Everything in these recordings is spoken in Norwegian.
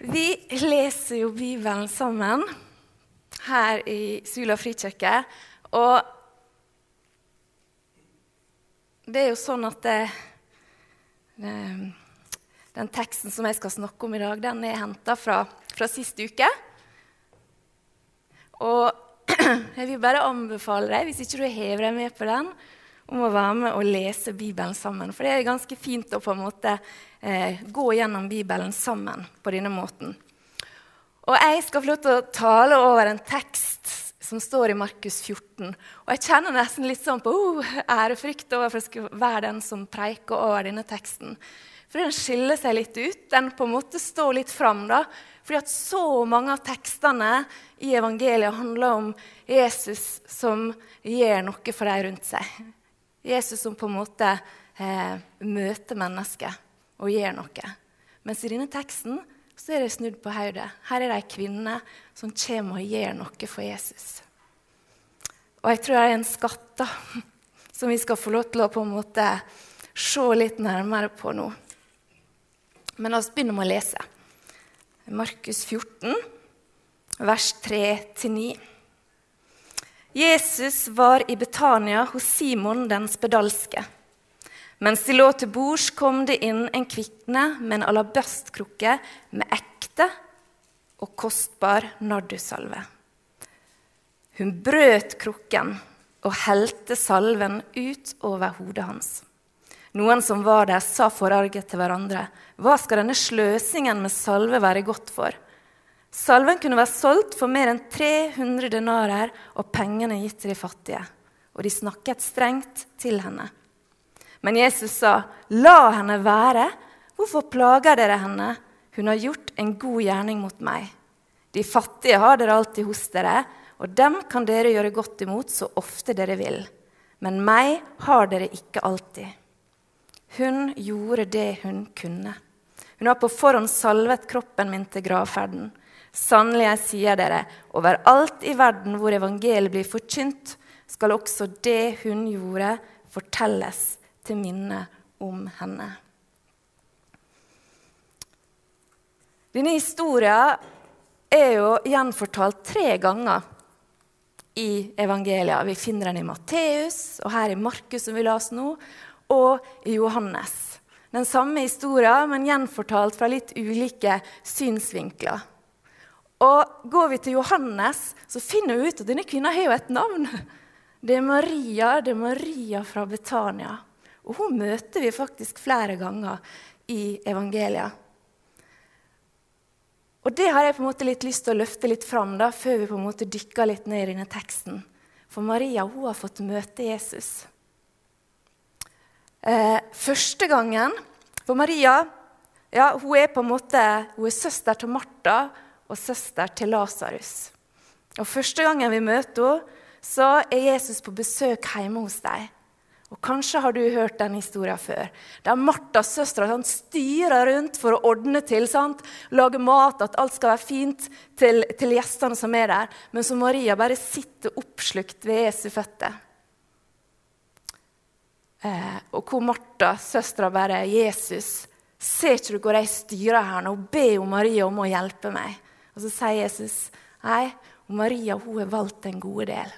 Vi leser jo Bibelen sammen her i Sula frikirke. Og det er jo sånn at det, den teksten som jeg skal snakke om i dag, den er henta fra, fra sist uke. Og jeg vil bare anbefale deg, hvis ikke du hever deg med på den, om å være med og lese Bibelen sammen. For det er ganske fint å på en måte eh, gå gjennom Bibelen sammen på denne måten. Og jeg skal få lov til å tale over en tekst som står i Markus 14. Og jeg kjenner nesten litt sånn på uh, ærefrykt over for skal være den som preiker over denne teksten. For den skiller seg litt ut. Den på en måte står litt fram. da, fordi at så mange av tekstene i evangeliet handler om Jesus som gjør noe for de rundt seg. Jesus som på en måte eh, møter mennesket og gjør noe. Mens i denne teksten så er det snudd på hodet. Her er det ei kvinne som kommer og gjør noe for Jesus. Og jeg tror det er en skatt da, som vi skal få lov til å på en måte se litt nærmere på nå. Men la oss begynne med å lese. Markus 14, vers 3-9. Jesus var i Betania hos Simon den spedalske. Mens de lå til bords, kom det inn en kvikne med en alabastkrukke med ekte og kostbar nardusalve. Hun brøt krukken og helte salven ut over hodet hans. Noen som var der, sa forarget til hverandre.: Hva skal denne sløsingen med salve være godt for? Salven kunne vært solgt for mer enn 300 denarer og pengene gitt til de fattige. Og de snakket strengt til henne. Men Jesus sa, 'La henne være. Hvorfor plager dere henne? Hun har gjort en god gjerning mot meg.' 'De fattige har dere alltid hos dere, og dem kan dere gjøre godt imot så ofte dere vil.' 'Men meg har dere ikke alltid.' Hun gjorde det hun kunne. Hun har på forhånd salvet kroppen min til gravferden. Sannelig, jeg sier dere, overalt i verden hvor evangeliet blir forkynt, skal også det hun gjorde, fortelles til minne om henne. Denne historien er jo gjenfortalt tre ganger i evangelia. Vi finner den i Matteus, og her i Markus, som vi las nå, og i Johannes. Den samme historien, men gjenfortalt fra litt ulike synsvinkler. Og Går vi til Johannes, så finner vi ut at denne kvinnen har jo et navn. Det er Maria, det er Maria fra Betania. Og hun møter vi faktisk flere ganger i evangeliet. Og det har jeg på en måte litt lyst til å løfte litt fram da, før vi på en måte dykker litt ned i denne teksten. For Maria hun har fått møte Jesus. Eh, første gangen For Maria ja, hun er på en måte, hun er søster til Martha og søster til Lasarus. Og Første gangen vi møter henne, så er Jesus på besøk hjemme hos dem. Og Kanskje har du hørt den historien før. Der Martha, sånn, styrer rundt for å ordne til. sant? Lage mat, at alt skal være fint til, til gjestene som er der. Men så Maria bare sitter oppslukt ved Jesu føtter. Eh, og hvor Martha, søstera, bare 'Jesus, ser ikke du hvor jeg styrer her nå?' Be om Maria om å hjelpe meg. Og så sier Jesus, 'Nei, Maria hun har valgt den gode del'.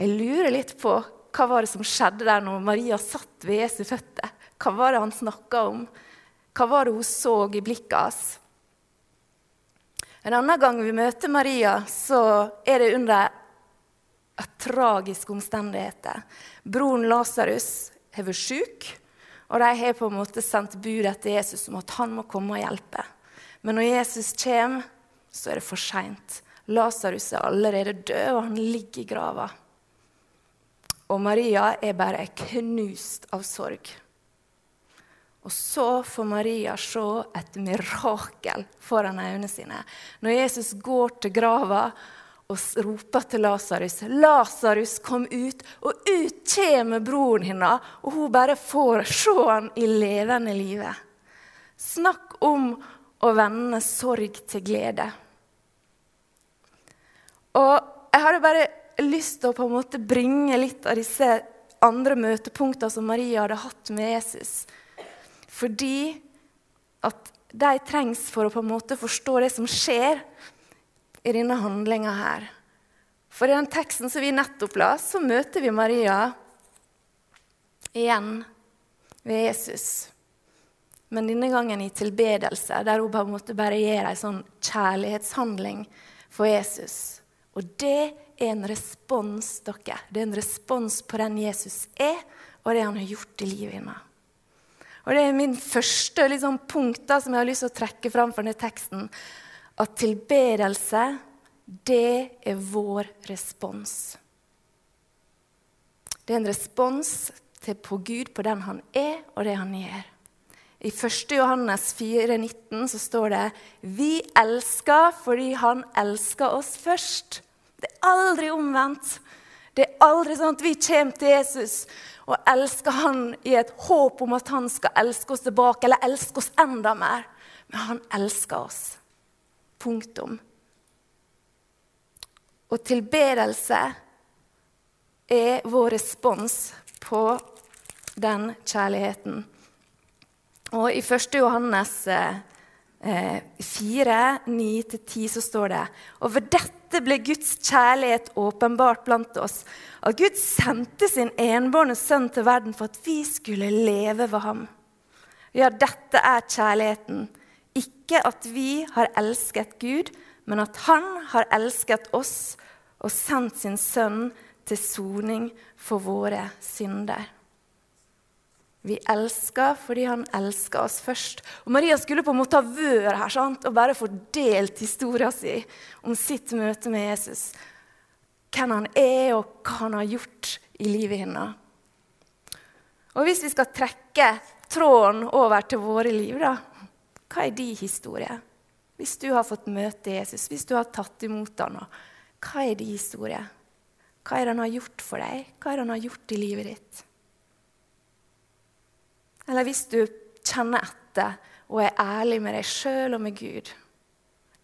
Jeg lurer litt på hva var det som skjedde der når Maria satt ved Jesu føtter. Hva var det han snakka om? Hva var det hun så i blikket hans? En annen gang vi møter Maria, så er det under tragiske omstendigheter. Broren Lasarus har vært syk, og de har på en måte sendt bud etter Jesus om at han må komme og hjelpe. Men når Jesus kommer, så er det for seint. Lasarus er allerede død, og han ligger i grava. Og Maria er bare knust av sorg. Og så får Maria se et mirakel foran øynene sine. Når Jesus går til grava og roper til Lasarus 'Lasarus, kom ut!' Og ut kommer broren hennes, og hun bare får se han i levende live. Snakk om å vende sorg til glede. Og jeg hadde bare lyst til å på en måte bringe litt av disse andre møtepunktene som Maria hadde hatt med Jesus. Fordi at de trengs for å på en måte forstå det som skjer i denne handlinga her. For i den teksten som vi nettopp la, så møter vi Maria igjen ved Jesus. Men denne gangen i tilbedelse, der hun på en måte bare gjør en sånn kjærlighetshandling for Jesus. Og det er en respons dere. Det er en respons på den Jesus er, og det han har gjort i livet hennes. Og Det er min første liksom, punkt da, som jeg har lyst til å trekke fram fra denne teksten at tilbedelse, det er vår respons. Det er en respons til, på Gud, på den han er, og det han gjør. I 1. Johannes 4, 19 så står det Vi elsker fordi han elsker oss først. Det er aldri omvendt. Det er aldri sånn at vi kommer til Jesus og elsker han i et håp om at han skal elske oss tilbake, eller elske oss enda mer. Men han elsker oss. Punktum. Og tilbedelse er vår respons på den kjærligheten. Og i 1. Johannes eh, 4, 9-10 så står det Og ved dette ble Guds kjærlighet åpenbart blant oss. At Gud sendte sin enbårne sønn til verden for at vi skulle leve ved ham. Ja, dette er kjærligheten. Ikke at vi har elsket Gud, men at Han har elsket oss og sendt sin sønn til soning for våre synder. Vi elsker fordi han elsker oss først. Og Maria skulle på en måte ha vært her sant? og bare fordelt historien sin om sitt møte med Jesus. Hvem han er, og hva han har gjort i livet hennes. Og hvis vi skal trekke tråden over til våre liv, da, hva er din historie? Hvis du har fått møte Jesus, hvis du har tatt imot ham, hva er din historie? Hva er det han har gjort for deg? Hva er det han har gjort i livet ditt? Eller hvis du kjenner etter og er ærlig med deg sjøl og med Gud.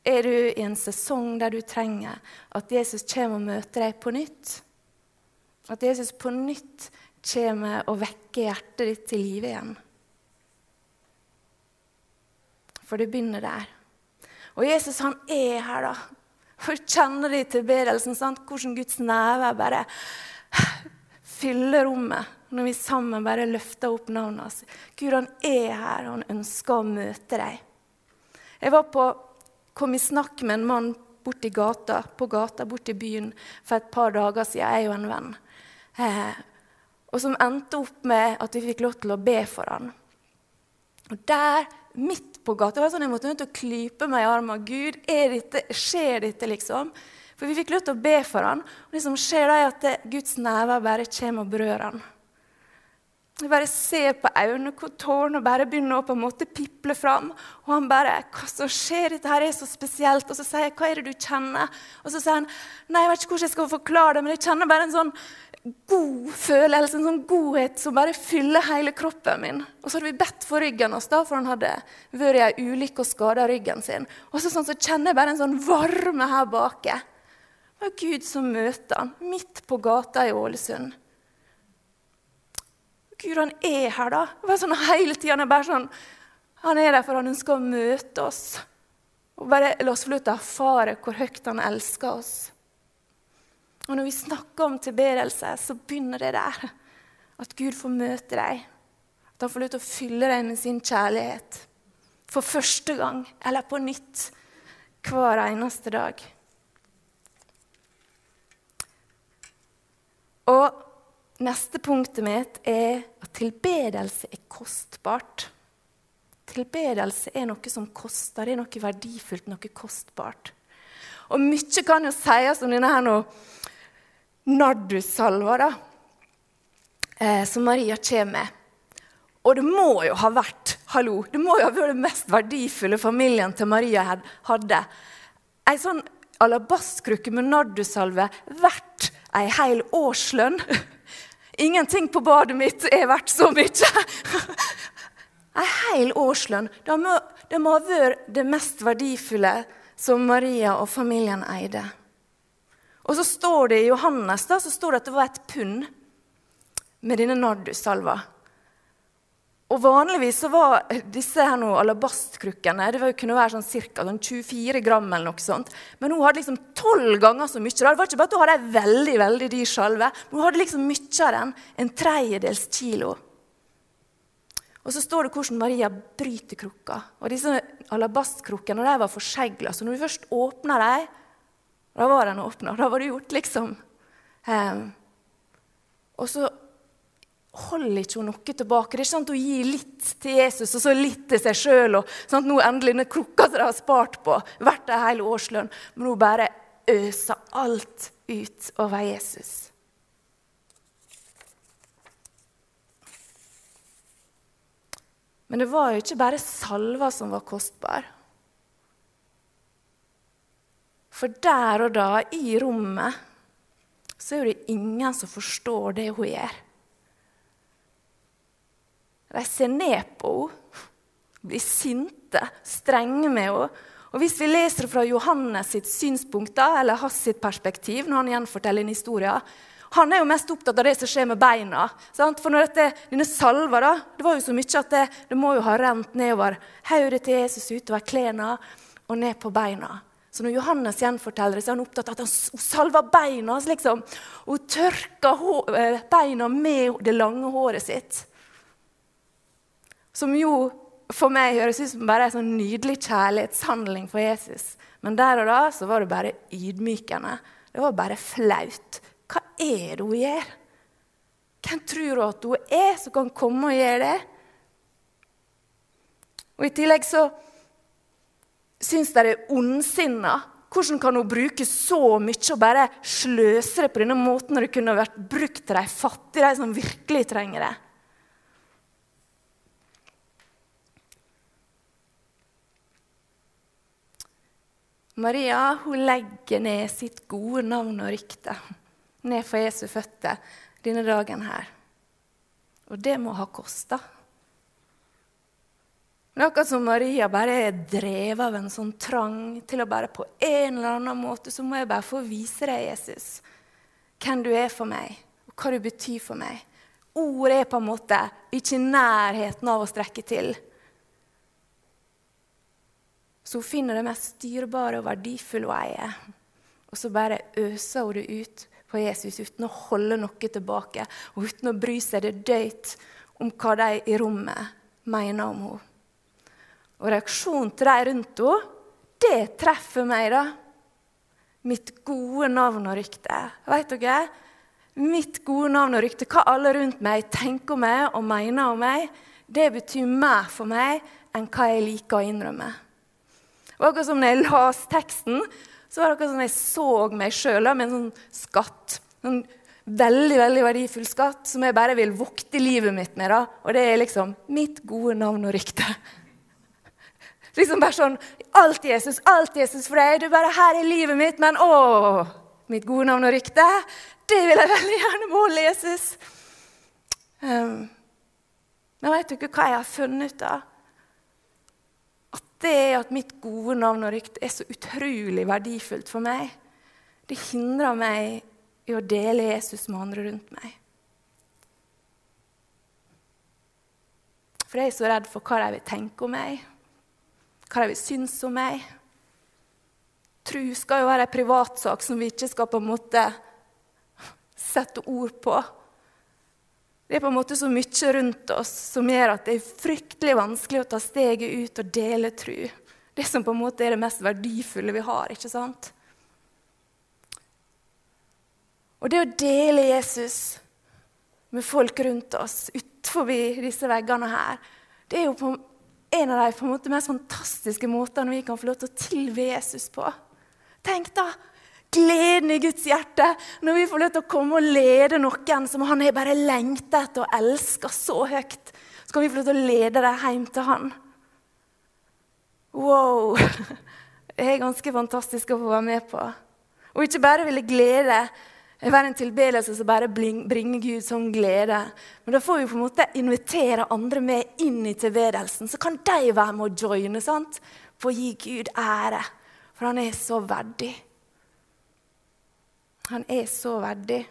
Er du i en sesong der du trenger at Jesus kommer og møter deg på nytt? At Jesus på nytt kommer og vekker hjertet ditt til live igjen? For det begynner der. Og Jesus han er her, da. For kjenner de tilbedelsen, sant? hvordan Guds nærvær bare fyller rommet når vi sammen bare løfter opp navnet hans. Gud, han er her, og han ønsker å møte deg. Jeg var på, kom i snakk med en mann borti gata, på gata borti byen for et par dager siden, jeg er jo en venn. Eh, og som endte opp med at vi fikk lov til å be for han. Og der, midt på gata, var det sånn jeg måtte ut og klype meg i armen. Gud, dette, skjer dette, liksom? For vi fikk lov til å be for han. Og det som skjer, er at Guds nærvær bare kommer og berører han. Jeg bare ser på øynene tårene bare begynner å på en måte piple fram. Og han bare 'Hva som skjer? Dette her er så spesielt.' Og så sier jeg 'Hva er det du kjenner?' Og så sier han 'Nei, jeg vet ikke hvordan jeg skal forklare det, men jeg kjenner bare en sånn god følelse, en sånn godhet som bare fyller hele kroppen min. Og så hadde vi bedt for ryggen hans, da, for han hadde vært i ei ulykke og skada ryggen sin. Og så, sånn, så kjenner jeg bare en sånn varme her bak. Det var Gud som møter han midt på gata i Ålesund. Gud, han er her, da. Det var sånn Hele tida er bare sånn Han er der for han ønsker å møte oss. Og bare la oss få lov til å erfare hvor høyt han elsker oss. Og når vi snakker om tilbedelse, så begynner det der. At Gud får møte deg. At han får lov til å fylle deg med sin kjærlighet. For første gang, eller på nytt, hver eneste dag. Og Neste punktet mitt er at tilbedelse er kostbart. Tilbedelse er noe som koster. Det er noe verdifullt, noe kostbart. Og mye kan jo sies om denne her nå nardussalva da, eh, som Maria kommer med. Og det må jo ha vært hallo, det må jo ha vært det mest verdifulle familien til Maria hadde. Ei sånn alabastkrukke med nardussalve verdt ei hel årslønn. Ingenting på badet mitt er verdt så mye. Ei hel årslønn. Det det må ha vært det mest verdifulle som Maria og familien eide. Og så står det i Johannes da, så står det at det var et pund med denne nardussalva. Og Vanligvis så var disse her nå alabastkrukkene det kunne være sånn ca. Sånn 24 gram. eller noe sånt. Men hun hadde liksom tolv ganger så mye. Det var ikke bare at hun hadde ei veldig veldig dyr salve, men hun hadde liksom mye av den. En tredjedels kilo. Og så står det hvordan Maria bryter krukka. Og disse alabastkrukkene de var forsegla, så når du først åpna dem, da var den åpna. Da var det gjort, liksom. Um, og så holder ikke hun noe tilbake. Det er ikke sånn at Hun gir litt til Jesus og så litt til seg sjøl. Sånn nå endelig den krukka som de har spart på, verdt ei hel årslønn. Men hun bare øser alt ut over Jesus. Men det var jo ikke bare salva som var kostbar. For der og da, i rommet, så er det ingen som forstår det hun gjør. De ser ned på henne, blir sinte, strenge med henne. Og Hvis vi leser fra Johannes sitt synspunkt, eller hans sitt perspektiv, når han gjenforteller en historie, han er jo mest opptatt av det som skjer med beina. Sant? For når dette, denne salva da, det var jo så mye at det, det må jo ha rent nedover hodet til Jesus, utover klærne og ned på beina. Så når Johannes gjenforteller det, så er han opptatt av at han salver beina. Liksom, og tørka eh, beina med det lange håret sitt. Som jo for meg høres ut som bare en sånn nydelig kjærlighetshandling for Jesus. Men der og da så var det bare ydmykende. Det var bare flaut. Hva er det hun gjør? Hvem tror hun at hun er, som kan komme og gjøre det? Og I tillegg så syns de det er ondsinna. Hvordan kan hun bruke så mye og bare sløse det på denne måten når det kunne vært brukt til de fattige, de som virkelig trenger det? Maria hun legger ned sitt gode navn og rykte ned for Jesu føtter denne dagen her. Og det må ha kosta. Men akkurat som Maria bare er drevet av en sånn trang til å bare på en eller annen måte så må jeg bare få vise deg, Jesus, hvem du er for meg, og hva du betyr for meg. Ord er på en måte ikke i nærheten av å strekke til. Så hun finner det mest styrbare og verdifulle hun eier. Og så bare øser hun det ut på Jesus uten å holde noe tilbake og uten å bry seg det døyt om hva de i rommet mener om henne. Og reaksjonen til de rundt henne, det treffer meg, da. Mitt gode navn og rykte. Vet dere? Mitt gode navn og rykte, hva alle rundt meg tenker om meg og mener om meg, det betyr mer for meg enn hva jeg liker å innrømme. Det var akkurat som når jeg las teksten, så var det akkurat som jeg så meg sjøl med en sånn skatt. En veldig veldig verdifull skatt som jeg bare vil vokte livet mitt med. Da. Og det er liksom mitt gode navn og rykte. Liksom bare sånn Alt Jesus, alt Jesus for deg. Du bare Her er livet mitt, men å, mitt gode navn og rykte, det vil jeg veldig gjerne måle Jesus. Um, men vet dere hva jeg har funnet ut av? Det er at mitt gode navn og rykte er så utrolig verdifullt for meg. Det hindrer meg i å dele Jesus med andre rundt meg. For jeg er så redd for hva de vil tenke om meg, hva de vil synes om meg. Tro skal jo være en privatsak som vi ikke skal på en måte sette ord på. Det er på en måte så mye rundt oss som gjør at det er fryktelig vanskelig å ta steget ut og dele tru. Det som på en måte er det mest verdifulle vi har. ikke sant? Og det å dele Jesus med folk rundt oss utenfor disse veggene her, det er jo på en av de på en måte mest fantastiske måtene vi kan få lov til å tilbe Jesus på. Tenk da, gleden i Guds hjerte når vi får lov til å komme og lede noen som han har bare lengta etter og elska så høyt. Så kan vi få lov til å lede deg hjem til han. Wow! Det er ganske fantastisk å få være med på. Og ikke bare ville glede være en tilbedelse som bare bringer Gud sånn glede. Men da får vi på en måte invitere andre med inn i tilbedelsen. Så kan de være med å joine sant? for å gi Gud ære. For han er så verdig. Han er så verdig.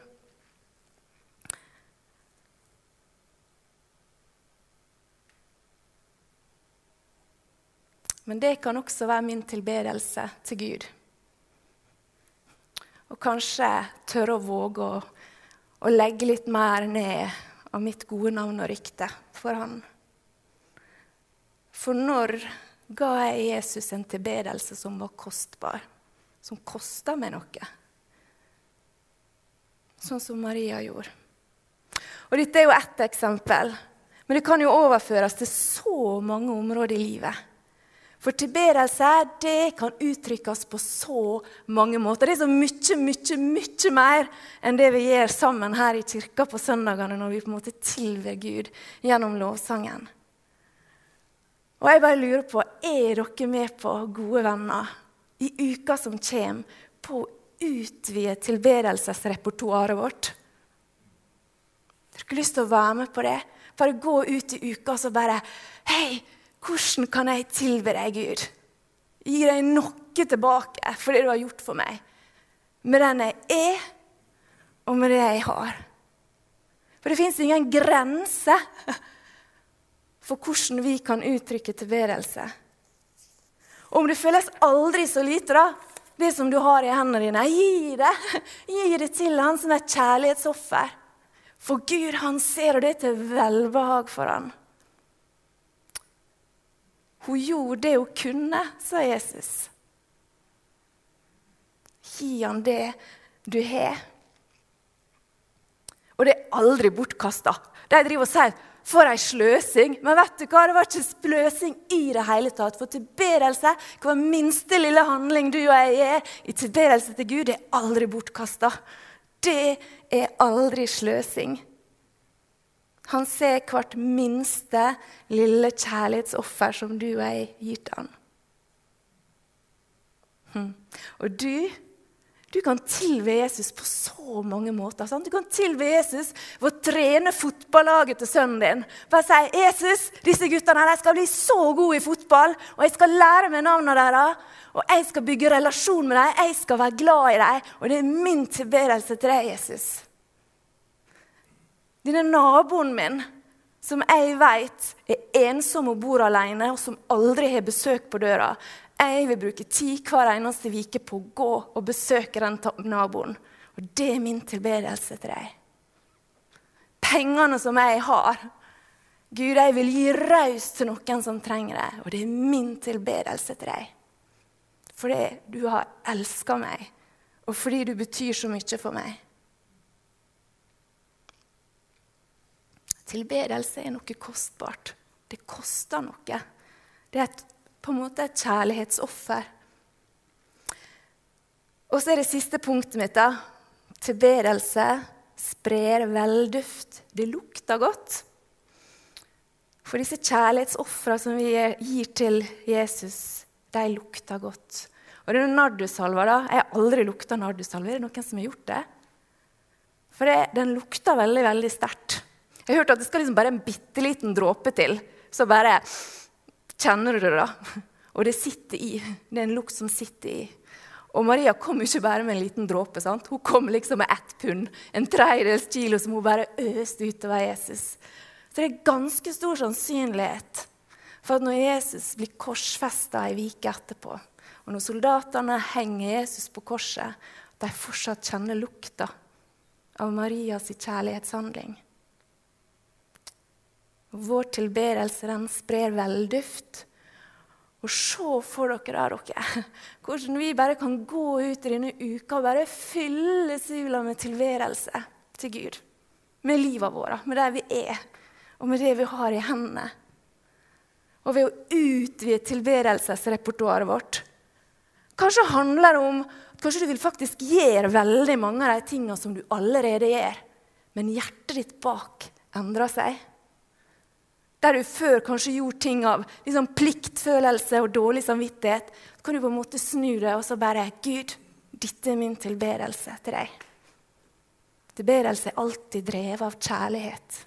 Men det kan også være min tilbedelse til Gud. Og kanskje tørre å våge å, å legge litt mer ned av mitt gode navn og rykte for Han. For når ga jeg Jesus en tilbedelse som var kostbar, som kosta meg noe? Sånn som Maria gjorde. Og Dette er jo ett eksempel, men det kan jo overføres til så mange områder i livet. For tilbedelse det kan uttrykkes på så mange måter. Det er så mye, mye, mye mer enn det vi gjør sammen her i kirka på søndagene når vi på en måte tilber Gud gjennom lovsangen. Og jeg bare lurer på, Er dere med på, gode venner, i uka som kommer, på utvide tilbedelsesrepertoaret vårt? Har dere lyst til å være med på det? Bare gå ut i uka og bare Hei, hvordan kan jeg tilbe deg, Gud? Gi deg noe tilbake for det du har gjort for meg. Med den jeg er, og med det jeg har. For det fins ingen grense for hvordan vi kan uttrykke tilbedelse. Om det føles aldri så lite, da, det som du har i hendene dine, gi det. Gi det til han som et kjærlighetsoffer. For Gud, han ser, og det til velbehag for han. Hun gjorde det hun kunne, sa Jesus. Gi han det du har. Og det er aldri bortkasta. De driver og sier 'for ei sløsing'. Men vet du hva? det var ikke sløsing i det hele tatt. For tilbedelse, hver minste lille handling du og jeg gjør i tilbedelse til Gud, det er aldri bortkasta. Det er aldri sløsing. Han ser hvert minste lille kjærlighetsoffer som du og jeg gir til ham. Hm. Og du, du kan tilbe Jesus på så mange måter. Sant? Du kan tilbe Jesus ved å trene fotballaget til sønnen din. Bare si 'Jesus, disse guttene her, skal bli så gode i fotball.' 'Og jeg skal lære meg navnene deres.' 'Og jeg skal bygge relasjon med dem. Jeg skal være glad i dem.' 'Og det er min tilbedelse til deg, Jesus.' Denne naboen min, som jeg vet er ensom og bor alene, og som aldri har besøk på døra. Jeg vil bruke tid hver eneste uke på å gå og besøke den naboen. Og det er min tilbedelse til deg. Pengene som jeg har Gud, jeg vil gi raust til noen som trenger det, og det er min tilbedelse til deg. Fordi du har elska meg, og fordi du betyr så mye for meg. Tilbedelse er noe kostbart. Det koster noe. Det er et, på en måte et kjærlighetsoffer. Og så er det siste punktet mitt. da. Tilbedelse sprer velduft. Det lukter godt. For disse kjærlighetsofrene som vi gir til Jesus, de lukter godt. Og det er nardussalva da, Jeg har aldri lukta nardussalve. Er det noen som har gjort det? For det, den lukter veldig, veldig sterkt. Jeg har hørt at det skal liksom bare en bitte liten dråpe til, så bare kjenner du det. da. Og det sitter i. Det er en lukt som sitter i. Og Maria kom ikke bare med en liten dråpe. sant? Hun kom liksom med ett pund, en tredjedels kilo, som hun bare øste utover Jesus. Så det er ganske stor sannsynlighet for at når Jesus blir korsfesta ei uke etterpå, og når soldatene henger Jesus på korset, at de fortsatt kjenner lukta av Marias kjærlighetshandling. Vår tilbedelse den sprer velduft. Og se for dere da, dere, hvordan vi bare kan gå ut i denne uka og bare fylle sula med tilværelse til Gud. Med livet vårt, med der vi er, og med det vi har i hendene. Og ved å utvide tilværelsesrepertoaret vårt. Kanskje handler det om kanskje du vil faktisk gjøre veldig mange av de tingene som du allerede gjør, men hjertet ditt bak endrer seg. Der du før kanskje gjorde ting av liksom pliktfølelse og dårlig samvittighet, så kan du på en måte snu deg og så bare Gud, dette er min tilbedelse til deg. Tilbedelse er alltid drevet av kjærlighet,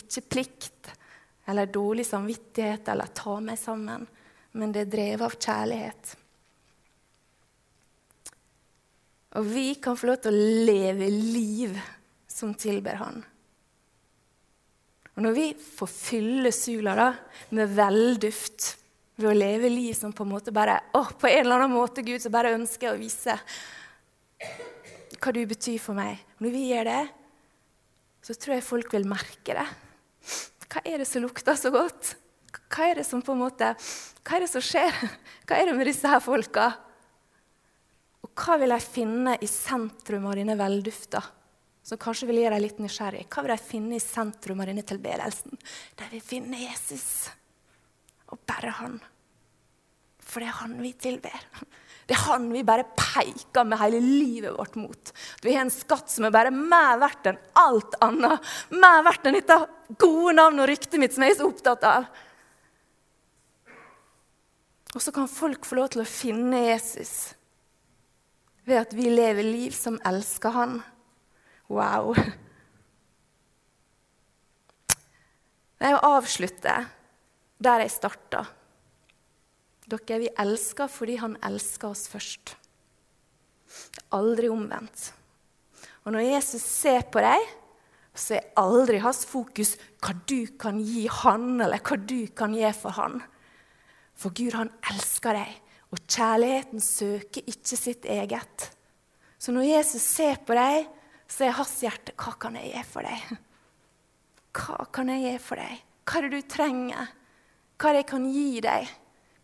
ikke plikt eller dårlig samvittighet eller ta meg sammen, men det er drevet av kjærlighet. Og vi kan få lov til å leve liv som tilber Han. Og når vi får fylle sula da, med velduft ved å leve liv som på en måte bare å, På en eller annen måte, Gud, så bare ønsker jeg å vise hva du betyr for meg. Når vi gjør det, så tror jeg folk vil merke det. Hva er det som lukter så godt? Hva er det som på en måte, hva er det som skjer? Hva er det med disse her folka? Og hva vil jeg finne i sentrum av dine veldufter? Som kanskje vil gjøre deg litt nysgjerrig. Hva vil de finne i sentrum av denne tilbedelsen? De vil finne Jesus. Og bare han. For det er han vi tilber. Det er han vi bare peker med hele livet vårt mot. At vi har en skatt som er bare mer verdt enn alt annet. Mer verdt enn dette gode navnet og ryktet mitt som jeg er så opptatt av. Og så kan folk få lov til å finne Jesus ved at vi lever liv som elsker Han. Wow. Jeg vil avslutte der jeg starta. Dere, vi elsker fordi Han elsker oss først. Aldri omvendt. Og når Jesus ser på deg, så er aldri hans fokus hva du kan gi han, eller hva du kan gi for han. For Gud, han elsker deg, og kjærligheten søker ikke sitt eget. Så når Jesus ser på deg, så er hans hjerte Hva kan jeg gi for deg? Hva kan jeg gi for deg? Hva er det du trenger? Hva er det jeg kan gi deg?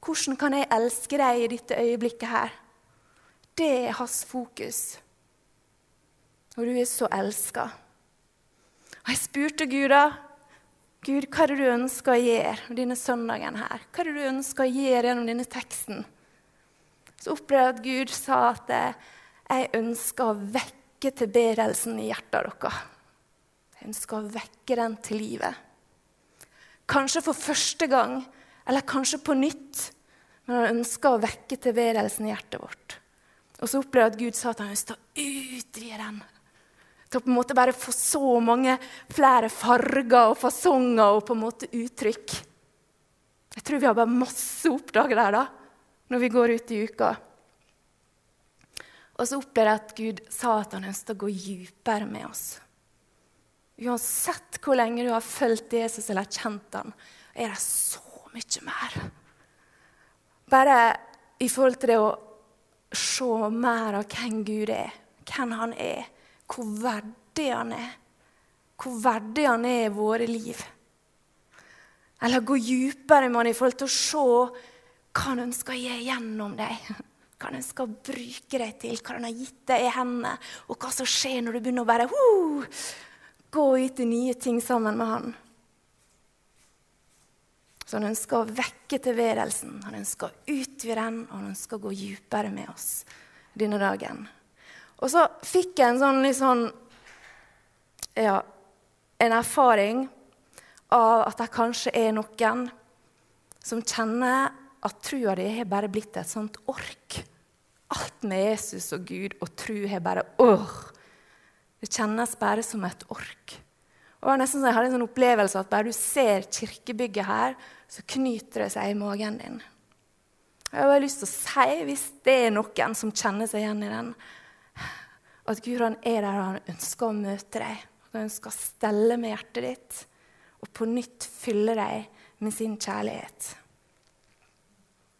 Hvordan kan jeg elske deg i dette øyeblikket her? Det er hans fokus. Og du er så elska. Og jeg spurte Gud da Gud, hva er det du ønsker å gjøre denne søndagen her? Hva er det du ønsker å gjøre gjennom denne teksten? så opplevde jeg at Gud sa at jeg ønsker å vekke tilbedelsen i hjertet deres. Jeg ønsker å vekke den til livet. Kanskje for første gang, eller kanskje på nytt. Men han ønsker å vekke tilværelsen i hjertet vårt. Og så opplever jeg at Gud sa at han ønsket å utvide den. Til å på en måte bare få så mange flere farger og fasonger og på en måte uttrykk. Jeg tror vi har bare masse å oppdage der, da når vi går ut i uka. Og så opplever jeg at Gud sa at han ønsket å gå dypere med oss. Uansett hvor lenge du har fulgt Jesus eller kjent ham, er det så mye mer. Bare i forhold til det å se mer av hvem Gud er, hvem han er, hvor verdig han er. Hvor verdig han er i våre liv. Eller gå dypere med han i forhold til å se hva han ønsker å gi gjennom deg. Hva han skal bruke deg til, hva han har gitt deg i hendene. Og hva som skjer når du begynner å bare uh, gå ut i nye ting sammen med han. Så han ønsker å vekke tilværelsen, han ønsker å utvide den, og han ønsker å gå dypere med oss denne dagen. Og så fikk jeg en sånn, litt sånn ja, en erfaring av at det kanskje er noen som kjenner at trua di har bare blitt et sånt ork. Alt med Jesus og Gud og tru har bare åh, Det kjennes bare som et ork. Og det var nesten så Jeg hadde en sånn opplevelse at bare du ser kirkebygget her, så knyter det seg i magen din. Jeg har lyst til å si, hvis det er noen som kjenner seg igjen i den, at Gud han er der og han ønsker å møte deg. Han ønsker å stelle med hjertet ditt og på nytt fylle deg med sin kjærlighet.